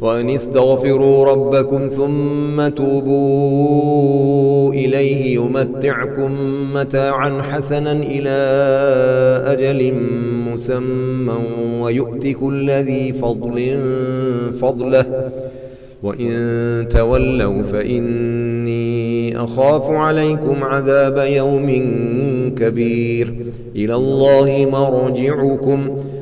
وأن استغفروا ربكم ثم توبوا إليه يمتعكم متاعا حسنا إلى أجل مسمى ويؤت كل ذي فضل فضله وإن تولوا فإني أخاف عليكم عذاب يوم كبير إلى الله مرجعكم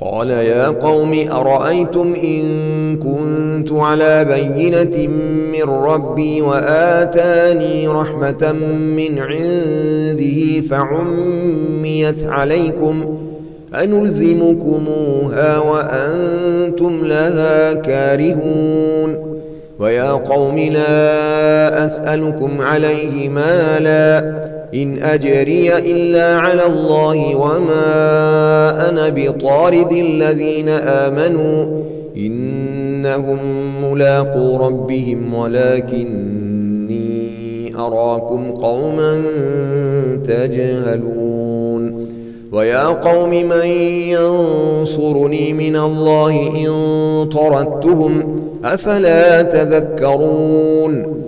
قال يا قوم أرأيتم إن كنت على بينة من ربي وآتاني رحمة من عنده فعميت عليكم أنلزمكموها وأنتم لها كارهون ويا قوم لا أسألكم عليه مالا إن أجري إلا على الله وما أنا بطارد الذين آمنوا إنهم ملاقو ربهم ولكني أراكم قوما تجهلون ويا قوم من ينصرني من الله إن طردتهم أفلا تذكرون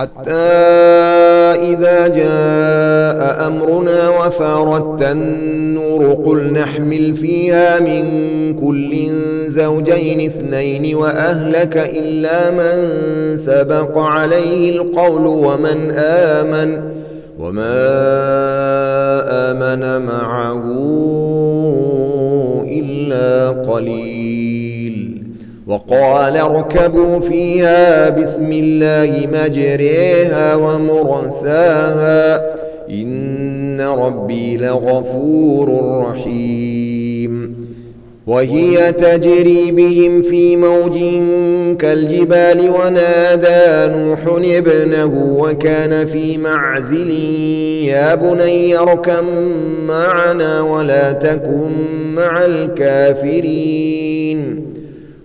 حتى إذا جاء أمرنا وفارت النور قل نحمل فيها من كل زوجين اثنين وأهلك إلا من سبق عليه القول ومن آمن وما آمن معه إلا قليل وقال اركبوا فيها بسم الله مجريها ومرساها إن ربي لغفور رحيم. وهي تجري بهم في موج كالجبال ونادى نوح ابنه وكان في معزل يا بني اركم معنا ولا تكن مع الكافرين.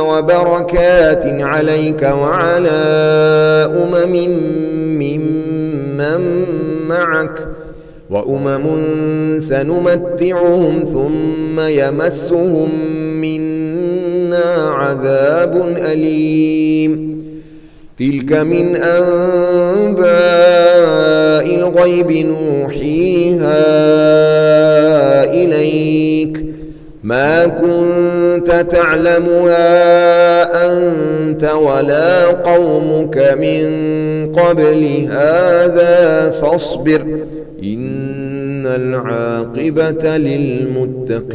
وبركات عليك وعلى أمم ممن معك وأمم سنمتعهم ثم يمسهم منا عذاب أليم. تلك من أنباء الغيب نوحيها إليك. ما كنت تعلمها أنت ولا قومك من قبل هذا فاصبر إن العاقبة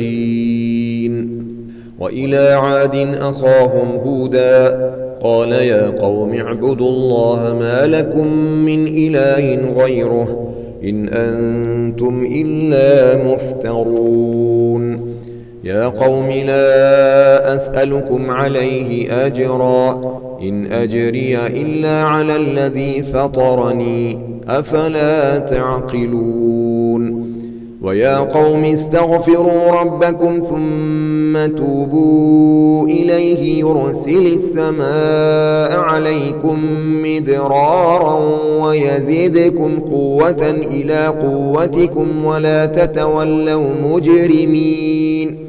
للمتقين وإلى عاد أخاهم هودا قال يا قوم اعبدوا الله ما لكم من إله غيره إن أنتم إلا مفترون يا قوم لا أسألكم عليه أجرا إن أجري إلا على الذي فطرني أفلا تعقلون؟ ويا قوم استغفروا ربكم ثم توبوا إليه يرسل السماء عليكم مدرارا ويزيدكم قوة إلى قوتكم ولا تتولوا مجرمين.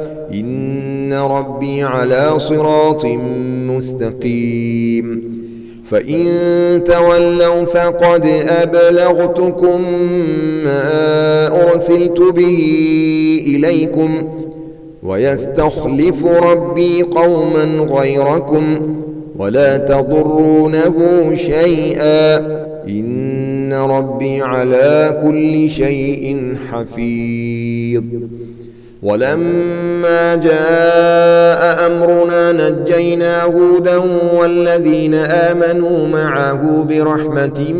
إن ربي على صراط مستقيم فإن تولوا فقد أبلغتكم ما أرسلت به إليكم ويستخلف ربي قوما غيركم ولا تضرونه شيئا إن ربي على كل شيء حفيظ ولما جاء أمرنا نجينا هودا والذين آمنوا معه برحمة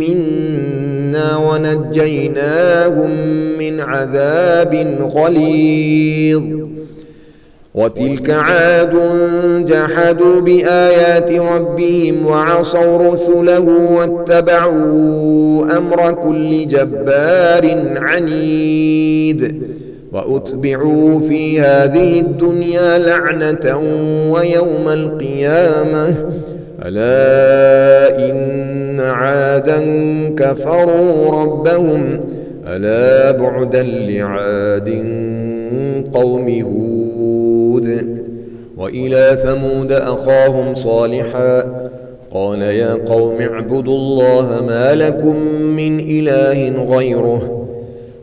منا ونجيناهم من عذاب غليظ. وتلك عاد جحدوا بآيات ربهم وعصوا رسله واتبعوا أمر كل جبار عنيد. وأتبعوا في هذه الدنيا لعنة ويوم القيامة. ألا إن عادا كفروا ربهم. ألا بعدا لعاد قوم هود. وإلى ثمود أخاهم صالحا. قال يا قوم اعبدوا الله ما لكم من إله غيره.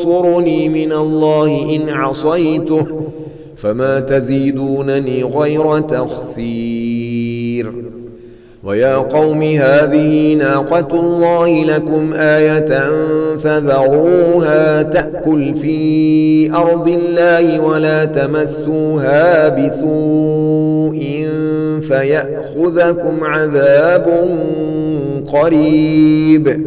ينصرني من الله إن عصيته فما تزيدونني غير تخسير. ويا قوم هذه ناقة الله لكم آية فذروها تأكل في أرض الله ولا تمسوها بسوء فيأخذكم عذاب قريب.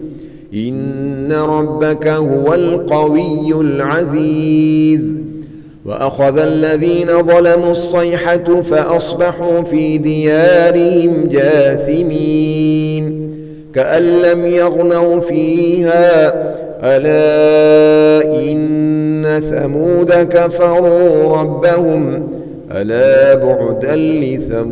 إن ربك هو القوي العزيز. وأخذ الذين ظلموا الصيحة فأصبحوا في ديارهم جاثمين. كأن لم يغنوا فيها ألا إن ثمود كفروا ربهم ألا بعدا لثمود.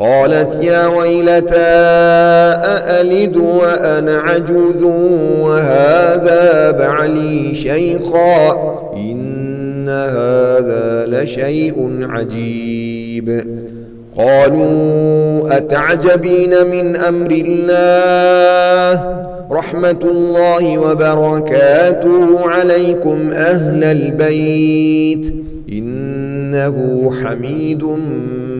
قالت يا ويلتى أألد وأنا عجوز وهذا بعلي شيخا إن هذا لشيء عجيب. قالوا أتعجبين من أمر الله؟ رحمة الله وبركاته عليكم أهل البيت. إنه حميد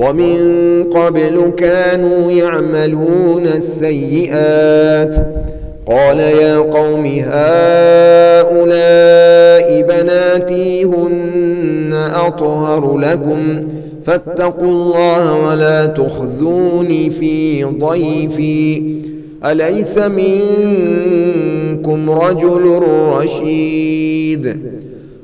ومن قبل كانوا يعملون السيئات. قال يا قوم هؤلاء بناتي هن أطهر لكم. فاتقوا الله ولا تخزوني في ضيفي. أليس منكم رجل رشيد؟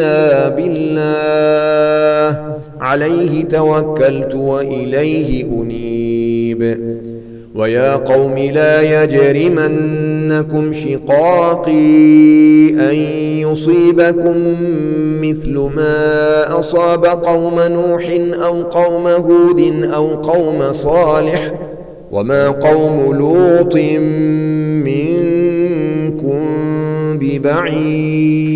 إلا بالله. عليه توكلت وإليه أنيب. ويا قوم لا يجرمنكم شقاقي أن يصيبكم مثل ما أصاب قوم نوح أو قوم هود أو قوم صالح. وما قوم لوط منكم ببعيد.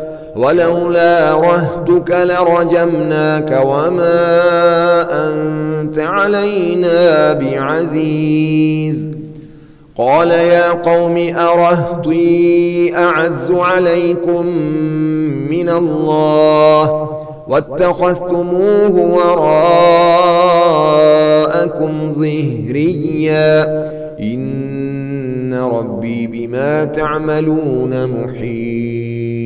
ولولا رهتك لرجمناك وما أنت علينا بعزيز. قال يا قوم أرهطي أعز عليكم من الله. واتخذتموه وراءكم ظهريا. إن ربي بما تعملون محيط.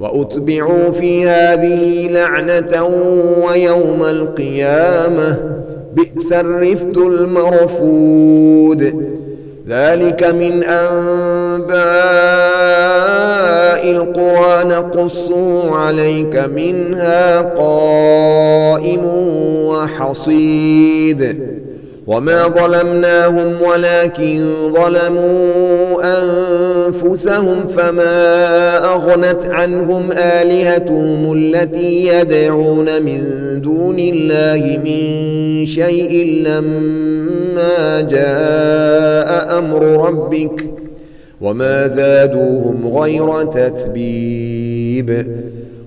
وأتبعوا في هذه لعنة ويوم القيامة. بئس الرفد المرفود. ذلك من أنباء القرى نقصوا عليك منها قائم وحصيد. وما ظلمناهم ولكن ظلموا أنفسهم فما أغنت عنهم آلهتهم التي يدعون من دون الله من شيء لما جاء أمر ربك وما زادوهم غير تتبيب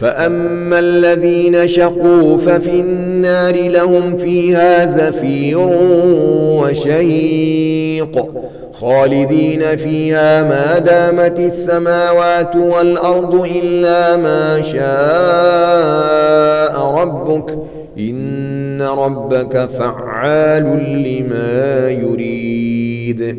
فأما الذين شقوا ففي النار لهم فيها زفير وشيق خالدين فيها ما دامت السماوات والأرض إلا ما شاء ربك إن ربك فعال لما يريد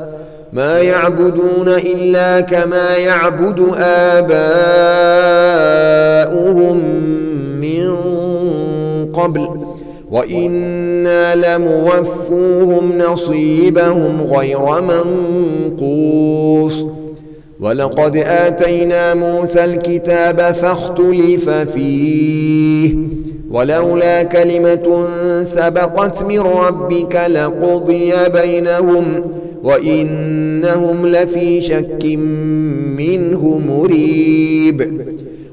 ما يعبدون إلا كما يعبد آباؤهم من قبل. وإنا لموفوهم نصيبهم غير منقوص. ولقد آتينا موسى الكتاب فاختلف فيه. ولولا كلمة سبقت من ربك لقضي بينهم. وإنهم لفي شك منه مريب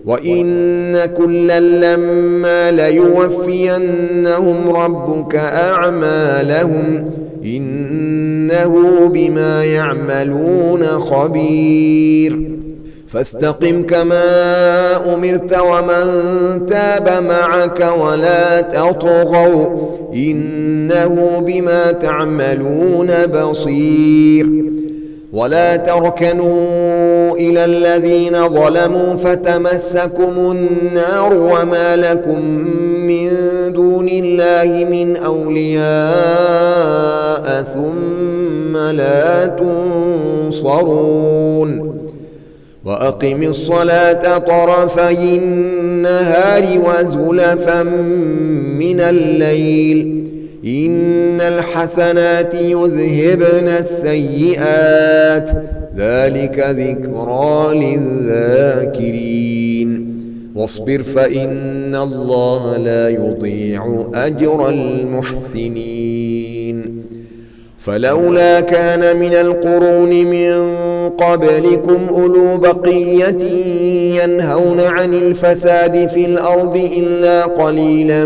وإن كلا لما ليوفينهم ربك أعمالهم إنه بما يعملون خبير فاستقم كما أمرت ومن تاب معك ولا تطغوا إنه بما تعملون بصير. ولا تركنوا إلى الذين ظلموا فتمسكم النار وما لكم من دون الله من أولياء ثم لا تنصرون. وأقم الصلاة طرفي النهار وزلفا من الليل. إن الحسنات يذهبن السيئات. ذلك ذكرى للذاكرين. واصبر فإن الله لا يضيع أجر المحسنين. فلولا كان من القرون من قبلكم أولو بقية ينهون عن الفساد في الأرض إلا قليلا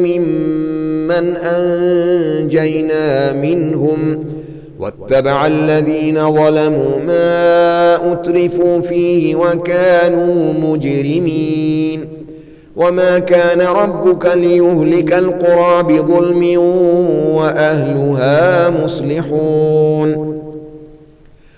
ممن أنجينا منهم واتبع الذين ظلموا ما أترفوا فيه وكانوا مجرمين وما كان ربك ليهلك القرى بظلم وأهلها مصلحون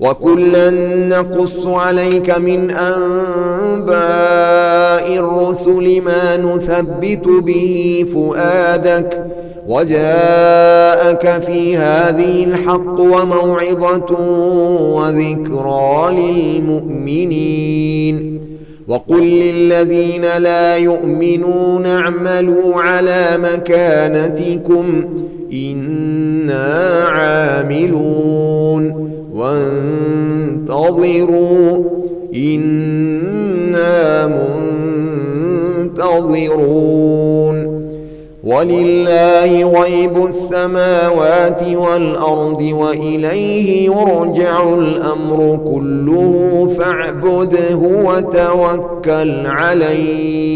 وكلا نقص عليك من أنباء الرسل ما نثبت به فؤادك وجاءك في هذه الحق وموعظة وذكرى للمؤمنين. وقل للذين لا يؤمنون اعملوا على مكانتكم إنا عاملون. وانتظروا إنا منتظرون. ولله غيب السماوات والأرض وإليه يرجع الأمر كله فاعبده وتوكل عليه.